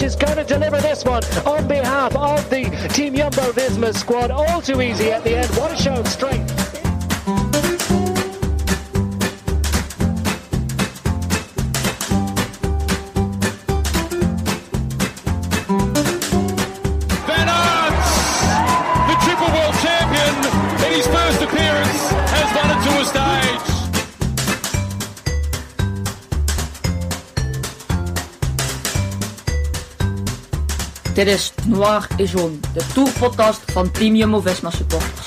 Roglic is going to deliver this one on behalf of the Team Jumbo-Visma squad. All too easy at the end. What a show of strength. Van Aert, the triple world champion, in his first appearance, Dit is Noir et Jaune, de tourpodcast van Team Jumbo-Visma supporters.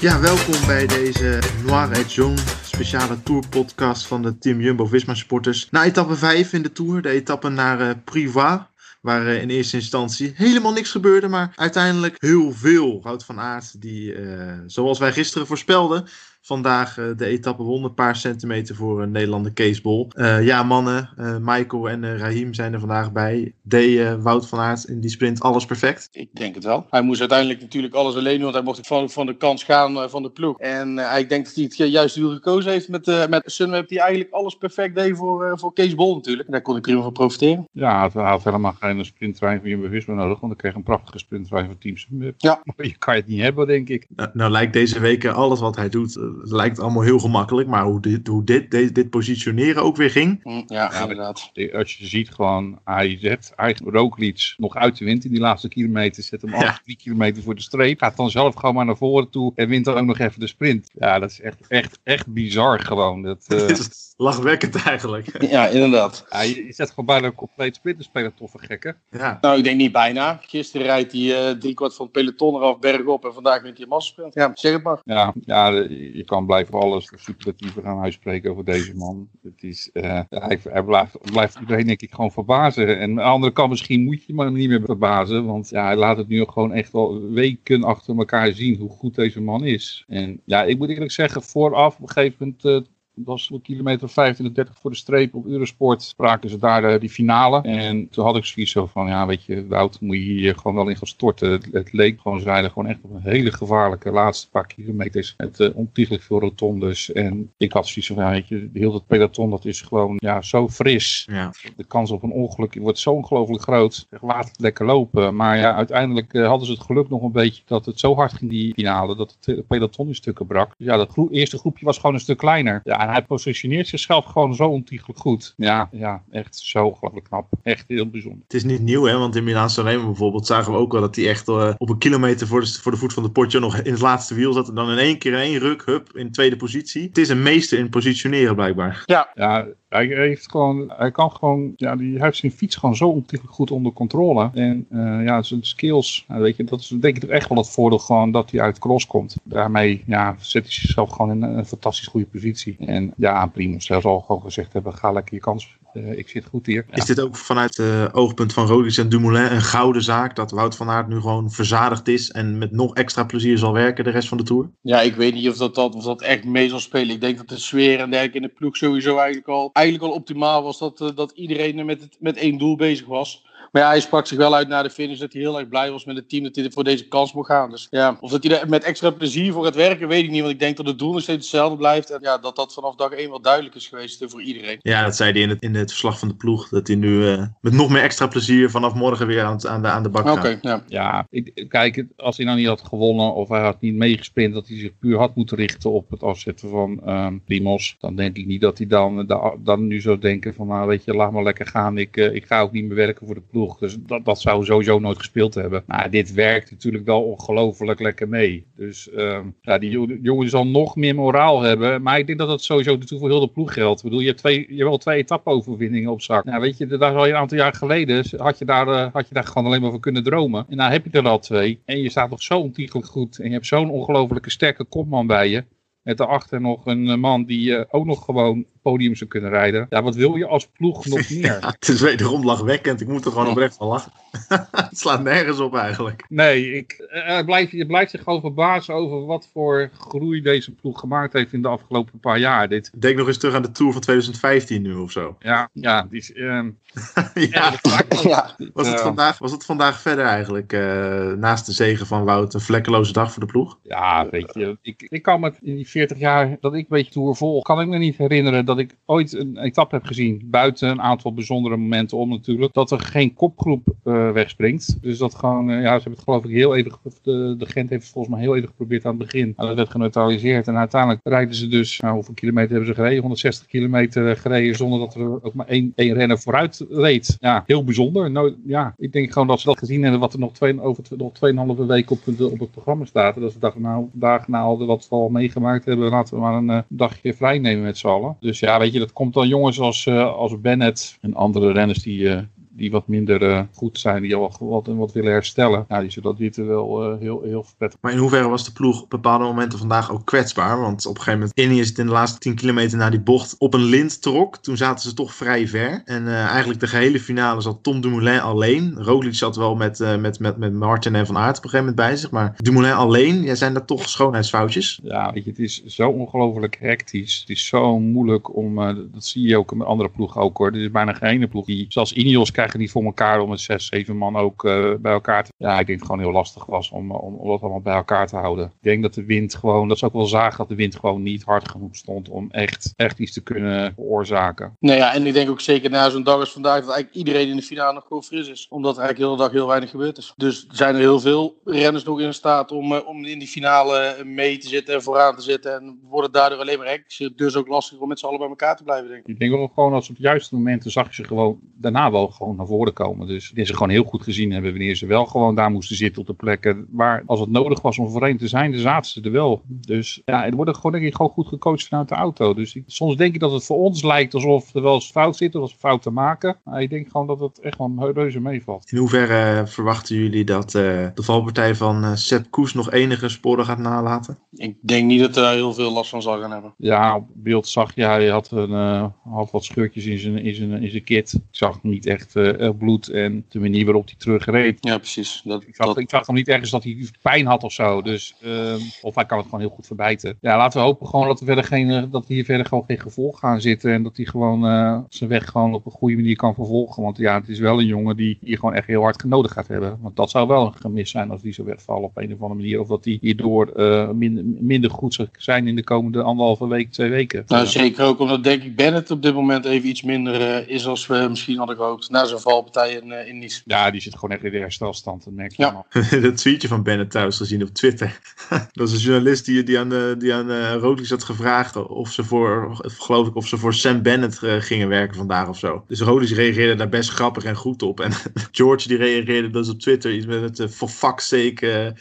Ja, welkom bij deze Noir et Jaune speciale tourpodcast van de Team Jumbo-Visma supporters. Na etappe 5 in de Tour, de etappe naar uh, Privas. Waar uh, in eerste instantie helemaal niks gebeurde, maar uiteindelijk heel veel. Wout van Aert, die uh, zoals wij gisteren voorspelden, vandaag uh, de etappe won. Een paar centimeter voor een Nederlander Kees Bol. Uh, ja, mannen, uh, Michael en Rahim zijn er vandaag bij. Deed Wout van Aert in die sprint alles perfect? Ik denk het wel. Hij moest uiteindelijk natuurlijk alles alleen doen, want hij mocht van, van de kans gaan van de ploeg. En ik denk dat hij het juiste wiel gekozen heeft met, met Sunweb, die eigenlijk alles perfect deed voor, voor Kees Bol natuurlijk. Daar kon hij prima van profiteren. Ja, hij had helemaal geen sprinttrein van Jumbo-Visma nodig, want hij kreeg een prachtige sprinttrein van Team Sunweb. Ja. Maar je kan het niet hebben, denk ik. Nou, nou lijkt deze week alles wat hij doet het lijkt allemaal heel gemakkelijk, maar hoe dit, hoe dit, dit, dit positioneren ook weer ging. Ja, ja inderdaad. Als je ziet gewoon, hij zet eigenlijk Roglic nog uit de wind in die laatste kilometer, zet hem af ja. drie kilometer voor de streep, gaat dan zelf gewoon maar naar voren toe en wint dan ook nog even de sprint. Ja, dat is echt, echt, echt bizar gewoon. Dat, uh... lachwekkend eigenlijk. Ja, inderdaad. Ja, je zet gewoon bijna een compleet sprinterspeler toffe gekken. Ja. Nou, ik denk niet bijna. Gisteren rijdt hij uh, driekwart van het peloton eraf bergop en vandaag wint hij een massasprint. Ja, zeg het maar. Ja, ja, je kan blijven alles superlatiever gaan uitspreken over deze man. Het is, uh, hij, blijft, blijft, iedereen denk ik gewoon verbazen. En aan de andere kant misschien moet je hem niet meer verbazen. Want ja, hij laat het nu gewoon echt al weken achter elkaar zien hoe goed deze man is. En ja, ik moet eerlijk zeggen, vooraf op een gegeven moment... Dat was een kilometer 25, 30 voor de streep op Eurosport. Spraken ze daar de, die finale. En toen had ik zoiets zo van, ja weet je, Wout, moet je hier gewoon wel in gaan storten. Het, het leek gewoon, ze rijden gewoon echt op een hele gevaarlijke laatste paar kilometers. Met uh, ontiegelijk veel rotondes. En ik had zoiets van, ja weet je, heel dat peloton, dat is gewoon ja, zo fris. Ja. De kans op een ongeluk wordt zo ongelooflijk groot. Laat het lekker lopen. Maar ja, uiteindelijk uh, hadden ze het geluk nog een beetje dat het zo hard ging, die finale, dat het peloton in stukken brak. Dus ja, dat gro eerste groepje was gewoon een stuk kleiner. Ja, hij positioneert zichzelf gewoon zo ontiegelijk goed. Ja, ja echt zo ongelooflijk knap. Echt heel bijzonder. Het is niet nieuw, hè? Want in Milaan Sanremo bijvoorbeeld zagen we ook wel dat hij echt uh, op een kilometer voor de, voor de voet van de potje nog in het laatste wiel zat. En dan in één keer in één ruk, hup, in tweede positie. Het is een meester in positioneren blijkbaar. Ja. Ja, hij heeft gewoon, hij kan gewoon, ja, die, heeft zijn fiets gewoon zo ontiegelijk goed onder controle. En uh, ja, zijn skills, nou, weet je, dat is denk ik toch echt wel het voordeel gewoon dat hij uit cross komt. Daarmee, ja, zet hij zichzelf gewoon in een, fantastisch goede positie. En ja, Primus zelfs al gewoon gezegd hebben, ga lekker je kans uh, ik zit goed hier. Is dit ook vanuit het uh, oogpunt van Roglic en Dumoulin een gouden zaak? Dat Wout van Aert nu gewoon verzadigd is en met nog extra plezier zal werken de rest van de Tour? Ja, ik weet niet of dat, dat, of dat echt mee zal spelen. Ik denk dat de sfeer en dergelijke in de ploeg sowieso eigenlijk al, eigenlijk al optimaal was. Dat, uh, dat iedereen er met, het, met één doel bezig was. Maar ja, hij sprak zich wel uit na de finish dat hij heel erg blij was met het team dat hij voor deze kans mocht gaan. Dus ja, of dat hij er met extra plezier voor gaat werken, weet ik niet. Want ik denk dat het doel nog steeds hetzelfde blijft. En ja, dat dat vanaf dag één wel duidelijk is geweest voor iedereen. Ja, dat zei hij in het, in het verslag van de ploeg. Dat hij nu uh, met nog meer extra plezier vanaf morgen weer aan, aan, de, aan de bak gaat. Oké, okay, ja. Ja, ik, kijk, als hij nou niet had gewonnen of hij had niet meegesprint, dat hij zich puur had moeten richten op het afzetten van um, Primos. Dan denk ik niet dat hij dan, da, dan nu zou denken van, nou weet je, laat maar lekker gaan. Ik, uh, ik ga ook niet meer werken voor de ploeg. Dus dat, dat zou sowieso nooit gespeeld hebben. Maar dit werkt natuurlijk wel ongelooflijk lekker mee. Dus um, ja, die jongen zal nog meer moraal hebben. Maar ik denk dat dat sowieso voor heel de ploeg geldt. Ik bedoel, je hebt, twee, je hebt wel twee etappe-overwinningen op zak. Nou, weet je, daar al een aantal jaar geleden had je, daar, uh, had je daar gewoon alleen maar van kunnen dromen. En nou heb je er al twee. En je staat nog zo ontiegelijk goed. En je hebt zo'n ongelofelijke sterke kopman bij je. Met daarachter nog een man die uh, ook nog gewoon podium zou kunnen rijden. Ja, wat wil je als ploeg nog meer? Ja, het is wederom lachwekkend. Ik moet er gewoon oprecht van lachen. het slaat nergens op eigenlijk. Nee, ik, uh, blijf, je blijft zich gewoon verbazen over wat voor groei deze ploeg gemaakt heeft in de afgelopen paar jaar. Dit. Denk nog eens terug aan de Tour van 2015 nu of zo. Ja, ja. Die is, um, ja. ja. Was, het vandaag, was het vandaag verder eigenlijk, uh, naast de zegen van Wout, een vlekkeloze dag voor de ploeg? Ja, weet je. Ik, ik kan me in die 40 jaar dat ik een beetje Tour volg, kan ik me niet herinneren dat dat ik ooit een etappe heb gezien, buiten een aantal bijzondere momenten om natuurlijk, dat er geen kopgroep uh, wegspringt. Dus dat gewoon, uh, ja, ze hebben het geloof ik heel even, de, de Gent heeft het volgens mij heel even geprobeerd aan het begin. Maar dat werd geneutraliseerd en uiteindelijk rijden ze dus, nou, hoeveel kilometer hebben ze gereden? 160 kilometer gereden zonder dat er ook maar één, één renner vooruit reed. Ja, heel bijzonder. Nou, ja, ik denk gewoon dat ze dat gezien hebben wat er nog, twee, over nog 2,5 week op op het programma staat. Dat ze dachten, nou, vandaag na al wat we al meegemaakt hebben, laten we maar een dagje vrij nemen met z'n allen. Dus ja, weet je, dat komt dan jongens als, uh, als Bennett en andere renners die, uh, die wat minder uh, goed zijn, die al wat, wat willen herstellen. Ja, die zullen dit wel uh, heel, heel prettig. Maar in hoeverre was de ploeg op bepaalde momenten vandaag ook kwetsbaar? Want op een gegeven moment, Ineos het in de laatste 10 kilometer naar die bocht op een lint trok. Toen zaten ze toch vrij ver. En uh, eigenlijk de gehele finale zat Tom Dumoulin alleen. Roglic zat wel met, met, met, met Martin en Van Aert op een gegeven moment bij zich. Maar Dumoulin alleen, ja, zijn dat toch schoonheidsfoutjes? Ja, weet je, het is zo ongelooflijk hectisch. Het is zo moeilijk om, dat zie je ook met andere ploegen ook hoor. Er is bijna geen ene ploeg die, zoals Ineos krijgen niet voor elkaar om met zes, zeven man ook uh, bij elkaar te... Ja, ik denk het gewoon heel lastig was om, om, om dat allemaal bij elkaar te houden. Ik denk dat de wind gewoon, dat ze ook wel zagen dat de wind gewoon niet hard genoeg stond om echt, echt iets te kunnen veroorzaken. Nou ja, en ik denk ook zeker na zo'n dag als vandaag dat eigenlijk iedereen in de finale nog gewoon fris is. Omdat er eigenlijk de hele dag heel weinig gebeurd is. Dus zijn er heel veel renners nog in staat om, uh, om in die finale mee te zitten en vooraan te zitten. En worden daardoor alleen maar hectisch. Dus ook lastig om met z'n allen bij elkaar te blijven, denk ik. Ik denk wel gewoon als op de juiste momenten zag je ze gewoon daarna wel gewoon naar voren komen. Dus die ze gewoon heel goed gezien hebben wanneer ze wel gewoon daar moesten zitten op de plekken waar als het nodig was om voorheen te zijn, dan zaten ze er wel. Dus ja, het wordt gewoon denk ik gewoon goed gecoacht vanuit de auto. Dus ik, soms denk ik dat het voor ons lijkt alsof er wel eens fout zit, of als fout te maken. Maar ik denk gewoon dat het echt wel reuze meevalt. In hoeverre verwachten jullie dat uh, de valpartij van uh, Sepp Koes nog enige sporen gaat nalaten? Ik denk niet dat hij heel veel last van zal gaan hebben. Ja, op beeld zag je, hij had, een, uh, had wat scheurtjes in zijn, in zijn, in zijn kit. Ik zag niet echt bloed en de manier waarop hij terugreed. Ja, precies. Dat, ik, zag, dat... ik zag hem niet ergens dat hij pijn had of zo. Dus, um, of hij kan het gewoon heel goed verbijten. Ja, laten we hopen gewoon dat, er verder geen, dat hier verder gewoon geen gevolg gaan zitten. En dat hij gewoon uh, zijn weg gewoon op een goede manier kan vervolgen. Want ja, het is wel een jongen die hier gewoon echt heel hard nodig gaat hebben. Want dat zou wel een gemis zijn als die zo wegvallen op een of andere manier. Of dat hij hierdoor uh, minder, minder goed zou zijn in de komende anderhalve week, twee weken. Nou, ja. zeker ook omdat denk ik Bennett op dit moment even iets minder uh, is als we misschien hadden gehoopt. Na zijn valpartij in, in Nice. Ja, die zit gewoon echt in de herstelstand. Dat merk je ja. allemaal. dat tweetje van Bennett thuis gezien op Twitter. dat is een journalist die, die aan, uh, die aan uh, Roglic had gevraagd of ze voor, geloof ik, of ze voor Sam Bennett uh, gingen werken vandaag of zo. Dus Roglic reageerde daar best grappig en goed op. En George die reageerde dus op Twitter iets met het for fuck's sake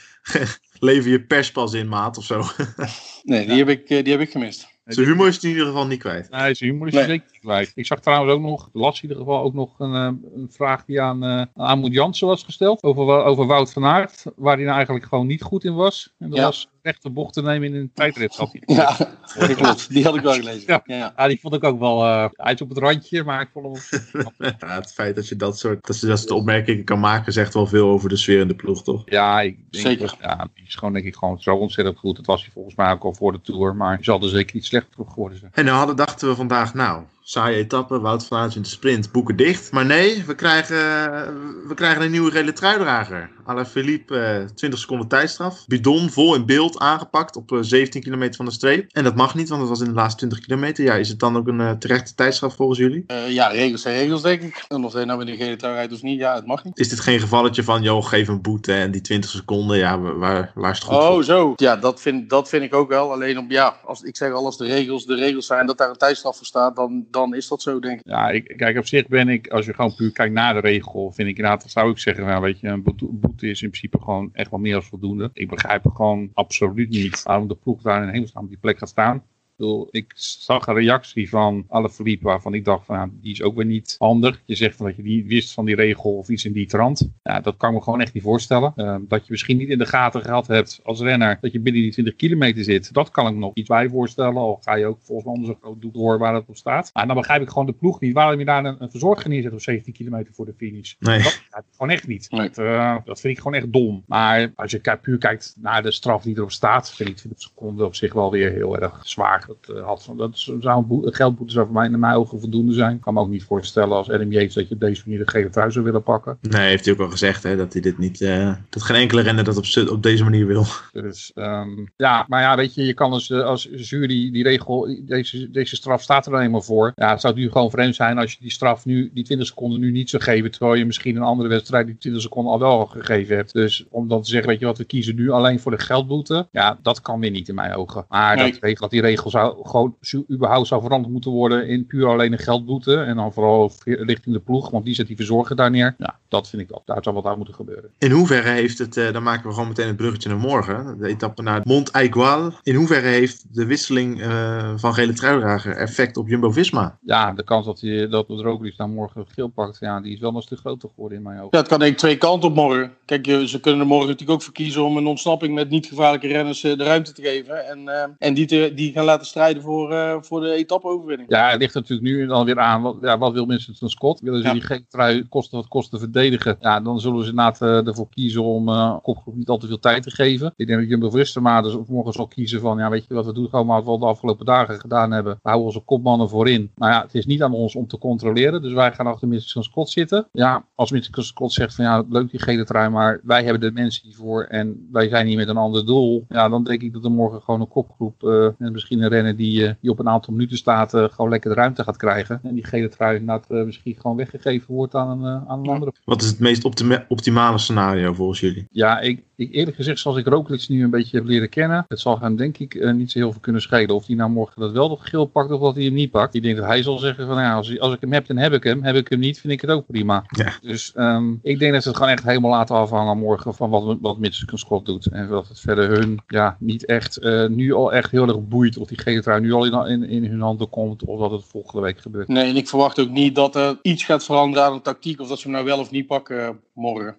lever je perspas in maat of zo. nee, die, heb ik, die heb ik gemist. Zijn humor is in ieder geval niet kwijt. Nee, zijn humor is nee. Kwijt. Ik zag trouwens ook nog, las in ieder geval ook nog een, een vraag die aan uh, Amoed Jansen was gesteld. Over, over Wout van Aert, waar hij nou eigenlijk gewoon niet goed in was. En dat Ja. was rechte bocht te nemen in een tijdrit. Had hij. Ja, dat klopt. Die had ik wel gelezen. Ja. Ja. Ja, die vond ik ook wel, uh, hij is op het randje, maar ik vond hem op Ja, het feit dat je dat soort, dat je dat soort opmerkingen kan maken, zegt wel veel over de sfeer in de ploeg, toch? Ja, ik denk Zeker. ja, die is gewoon denk ik gewoon zo ontzettend goed. Dat was hij volgens mij ook al voor de Tour, maar hij zal er zeker niet slechter op geworden zijn. En nou hadden, dachten we vandaag, nou, saaie etappe, Wout van Aert in de sprint, boeken dicht. Maar nee, we krijgen, we krijgen een nieuwe gele truidrager. Alain Philippe, eh, 20 seconden tijdstraf. Bidon vol in beeld aangepakt op eh, 17 kilometer van de streep. En dat mag niet, want dat was in de laatste 20 kilometer. Ja, is het dan ook een eh, terechte tijdstraf volgens jullie? Eh, ja, regels zijn regels, denk ik. En of hij nou met een gele trui rijdt of niet, ja, het mag niet. Is dit geen gevalletje van, joh, geef een boete en die 20 seconden, ja, waar, waar is het goed Oh, voor? zo. Ja, dat vind, dat vind ik ook wel. Alleen op, ja, als, ik zeg al, als de regels de regels zijn, dat daar een tijdstraf voor staat, dan, dan is dat zo, denk ik. Ja, ik, kijk, op zich ben ik, als je gewoon puur kijkt naar de regel, vind ik inderdaad, dan zou ik zeggen, nou, weet je, een boete- is in principe gewoon echt wel meer dan voldoende. Ik begrijp gewoon absoluut niet waarom de ploeg daar in hemelsnaam op die plek gaat staan. Ik, bedoel, ik zag een reactie van Alaphilippe waarvan ik dacht van, nou, die is ook weer niet handig. Je zegt van dat je niet wist van die regel of iets in die trant. Ja, dat kan ik me gewoon echt niet voorstellen. Uh, dat je misschien niet in de gaten gehad hebt als renner dat je binnen die 20 kilometer zit. Dat kan ik me nog iets bij voorstellen. Al ga je ook volgens mij onderzoek ook door waar dat op staat. Maar dan begrijp ik gewoon de ploeg niet. Waarom je daar een, een verzorger neerzet op 17 kilometer voor de finish. Nee. Dat begrijp ik gewoon echt niet. Nee. Dat, eh, dat vind ik gewoon echt dom. Maar als je puur kijkt naar de straf die erop staat, vind ik 20 seconden op zich wel weer heel erg zwaar Dat, uh, had, dat zou een, boe, geldboete zou voor mij in mijn ogen voldoende zijn. Ik kan me ook niet voorstellen als Adam Yates dat je op deze manier de gele trui zou willen pakken. Nee, heeft hij ook al gezegd hè, dat hij dit niet, uh, dat geen enkele renner dat op, op deze manier wil. Dus um, ja, maar ja, weet je, je kan als, als jury die regel, deze, deze straf staat er dan eenmaal voor. Ja, het zou nu gewoon vreemd zijn als je die straf nu, die 20 seconden nu niet zou geven, terwijl je misschien een andere wedstrijd die 20 seconden al wel gegeven hebt. Dus om dan te zeggen, weet je wat, we kiezen nu alleen voor de geldboete. Ja, dat kan weer niet in mijn ogen. Maar nee. dat, dat die regel zou gewoon überhaupt zou veranderd moeten worden in puur alleen een geldboete. En dan vooral richting de ploeg, want die zet die verzorger daar neer. Ja, dat vind ik wel. Daar zou wat aan moeten gebeuren. In hoeverre heeft het, uh, dan maken we gewoon meteen het bruggetje naar morgen, de etappe naar Mont Aigual. In hoeverre heeft de wisseling uh, van gele truidrager effect op Jumbo-Visma? Ja, de kans dat, hij, dat het Roglic dan morgen geel pakt, ja, die is wel een stuk groter geworden in mijn ogen. Ja, het kan denk ik twee kanten op morgen. Kijk, ze kunnen er morgen natuurlijk ook voor kiezen om een ontsnapping met niet gevaarlijke renners uh, de ruimte te geven. En, uh, en die, te, die gaan laten strijden voor, uh, voor de etappe-overwinning. Ja, het ligt natuurlijk nu dan weer aan. Wat, ja, wat wil Winston Scott? Willen ze ja. die gele trui kosten wat kosten verdedigen? Ja, dan zullen ze inderdaad ervoor kiezen om kopgroep niet al te veel tijd te geven. Ik denk dat Jumbo Visma dus morgen zal kiezen van, ja, weet je wat we doen? Gewoon maar wat we de afgelopen dagen gedaan hebben. We houden onze kopmannen voorin. Nou ja, het is niet aan ons om te controleren. Dus wij gaan achter Winston Scott zitten. Ja, als Winston Scott zegt van, ja, leuk die gele trui, maar wij hebben de mensen hiervoor en wij zijn hier met een ander doel. Ja, dan denk ik dat er morgen gewoon een kopgroep, uh, en misschien een renner die, uh, die op een aantal minuten staat, uh, gewoon lekker de ruimte gaat krijgen. En die gele trui inderdaad misschien gewoon weggegeven wordt aan een, aan een andere. Wat is het meest optima optimale scenario volgens jullie? Ja, ik, ik eerlijk gezegd, zoals ik Roglic nu een beetje heb leren kennen, het zal hem denk ik niet zo heel veel kunnen schelen. Of hij nou morgen dat wel nog geel pakt of dat hij hem niet pakt. Ik denk dat hij zal zeggen van, ja, als, als ik hem heb, dan heb ik hem. Heb ik hem niet, vind ik het ook prima. Ja. Dus um, ik denk dat ze het gewoon echt helemaal laten afhangen morgen van wat, wat Mitchell Scott doet. En dat het verder hun ja, niet echt uh, nu al echt heel erg boeit of die gele trui nu al in, in, in hun handen komt of dat het volgende week gebeurt. Nee, en ik verwacht ook niet dat er iets gaat veranderen aan de tactiek of dat ze hem nou wel of niet pakken uh, morgen.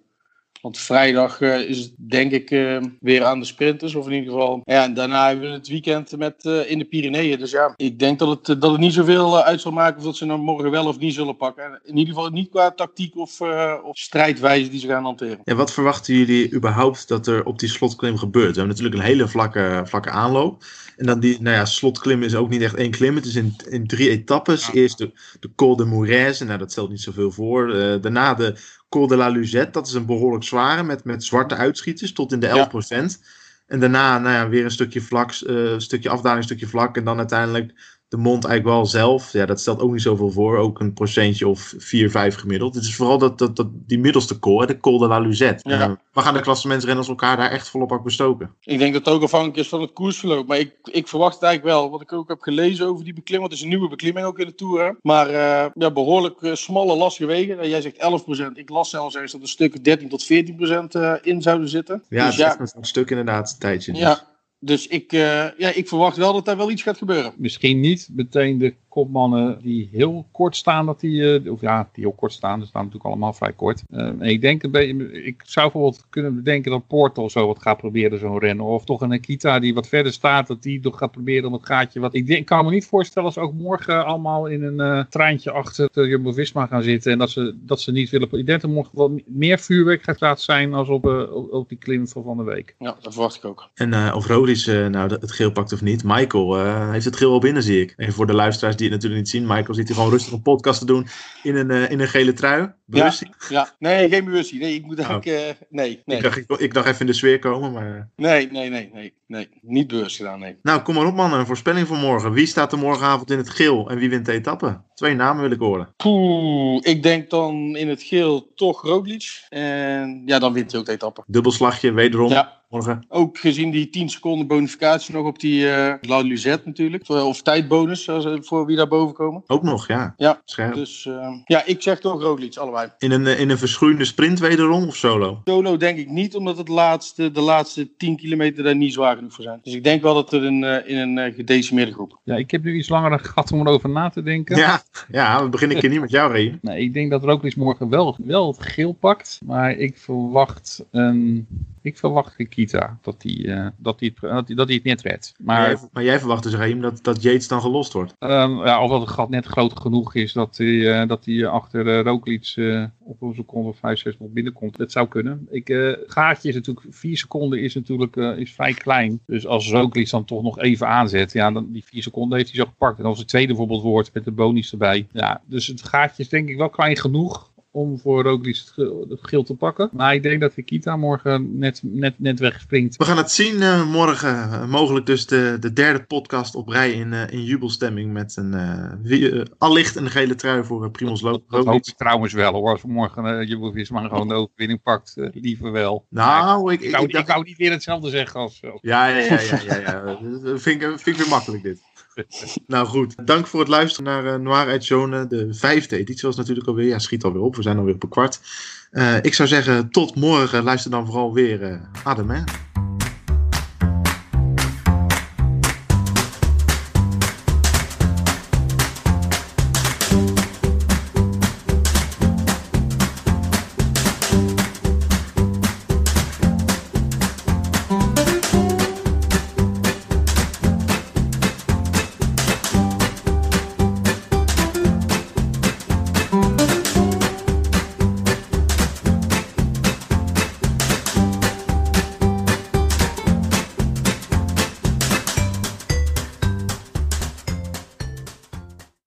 Want vrijdag uh, is het denk ik uh, weer aan de sprinters. Of in ieder geval. Ja, en daarna hebben we het weekend met, uh, in de Pyreneeën. Dus ja, ik denk dat het, dat het niet zoveel uit zal maken of dat ze nou morgen wel of niet zullen pakken. In ieder geval niet qua tactiek of, of strijdwijze die ze gaan hanteren. En wat verwachten jullie überhaupt dat er op die slotklim gebeurt? We hebben natuurlijk een hele vlakke, vlakke aanloop. En dan die, nou ja, slotklim is ook niet echt één klim. Het is in, in drie etappes. Ja. Eerst de, de Col de Mouraise. Nou, dat stelt niet zoveel voor. daarna de Col de la Luzette, dat is een behoorlijk zware met, met zwarte uitschieters tot in de 11%. Ja. En daarna nou ja, weer een stukje vlak, uh, een stukje afdaling, stukje vlak. En dan uiteindelijk de mond eigenlijk wel zelf. Ja, dat stelt ook niet zoveel voor. Ook een procentje of 4, 5 gemiddeld. Het is vooral dat, dat, dat, die middelste col, de Col de la Luzette. Ja. Uh, we gaan de klassementsrenners elkaar daar echt volop ook bestoken. Ik denk dat het ook afhankelijk is van het koersverloop. Maar ik, ik verwacht het eigenlijk wel. Wat ik ook heb gelezen over die beklimming. Het is een nieuwe beklimming ook in de Tour. Maar uh, ja, behoorlijk uh, smalle, lastige wegen. Jij zegt 11%. Ik las zelfs ergens dat er stukken 13 tot 14% in zouden zitten. Ja, dus, ja, een stuk inderdaad, een tijdje. Dus. Ja. Dus ik, uh, ja, ik verwacht wel dat daar wel iets gaat gebeuren. Misschien niet meteen de kopmannen die heel kort staan, dat die, uh, of ja, die heel kort staan, ze staan natuurlijk allemaal vrij kort. Uh, en ik denk een beetje, ik zou bijvoorbeeld kunnen bedenken dat Porto of zo wat gaat proberen, zo'n rennen. Of toch een Nikita die wat verder staat, dat die toch gaat proberen om het gaatje wat. Ik denk, kan me niet voorstellen als ook morgen allemaal in een uh, treintje achter de Jumbo-Visma gaan zitten en dat ze, dat ze niet willen. Ik denk dat er morgen wat meer vuurwerk gaat laten zijn als op, op, op, die klim van van de week. Ja, dat verwacht ik ook. En of Rodis nou het geel pakt of niet, Michael heeft het geel al binnen, zie ik. En voor de luisteraars die het natuurlijk niet zien, Michael zit hier gewoon rustig een podcast te doen in een, uh, in een gele trui. Bewustie? Ja, ja, nee, geen bewustie. Nee, ik moet eigenlijk, oh. uh, nee, nee. Ik dacht, ik, ik dacht even in de sfeer komen, maar... Nee, nee, nee, nee, nee. Niet bewust gedaan, nee. Nou, kom maar op man, een voorspelling voor morgen. Wie staat er morgenavond in het geel en wie wint de etappe? Twee namen wil ik horen. Poeh, ik denk dan in het geel toch Roglic. En ja, dan wint hij ook de etappe. Dubbelslagje, wederom. Ja. Morgen. Ook gezien die 10 seconden bonificatie nog op die uh, La Luzette natuurlijk. Of tijdbonus als, voor wie daar boven komen. Ook nog, ja. Ja, Scherp. dus uh, ja, ik zeg toch Roglic, allebei. In een, in een verschroeiende sprint wederom of solo? Solo denk ik niet, omdat het laatste, de laatste 10 kilometer daar niet zwaar genoeg voor zijn. Dus ik denk wel dat er in, uh, in een gedecimeerde groep. Ja, ik heb nu iets langer gehad om erover na te denken. Ja, ja we beginnen een keer niet met jou, Ray. Nee, ik denk dat Roglic morgen wel, wel het geel pakt. Maar ik verwacht een... Ik verwacht Nikita dat hij uh, dat die het, dat die, dat die het net redt. Maar, maar, jij, maar jij verwacht dus, Raim, dat, dat Yates dan gelost wordt? Um, ja, of dat het gat net groot genoeg is dat hij, uh, dat hij achter uh, Roglic de, op een seconde of 5, 6 nog binnenkomt. Dat zou kunnen. Ik, uh, gaatje is natuurlijk, 4 seconden is natuurlijk uh, is vrij klein. Dus als Roglic dan toch nog even aanzet, ja, dan die 4 seconden heeft hij zo gepakt. En als het tweede bijvoorbeeld wordt met de bonus erbij. Ja, dus het gaatje is denk ik wel klein genoeg om voor Roglic het geel te pakken. Maar ik denk dat Kita morgen net, net, net wegspringt. We gaan het zien uh, morgen. Uh, mogelijk dus de, de derde podcast op rij in, uh, in jubelstemming met een allicht een gele trui voor Primoz Roglic. Dat, dat hoop ik trouwens wel hoor. Als morgen uh, gewoon de overwinning pakt, liever wel. Nou, ik, ik, ik, wou, ik, ik wou niet weer hetzelfde zeggen als... als ja, ja, ja. ja, ja, ja. vind, ik, vind ik weer makkelijk dit. nou goed, dank voor het luisteren naar uh, Noir Zone. De vijfde editie was natuurlijk alweer. Ja, schiet alweer op. We zijn alweer op een kwart. Uh, ik zou zeggen, tot morgen. Luister dan vooral weer uh, Adem, hè?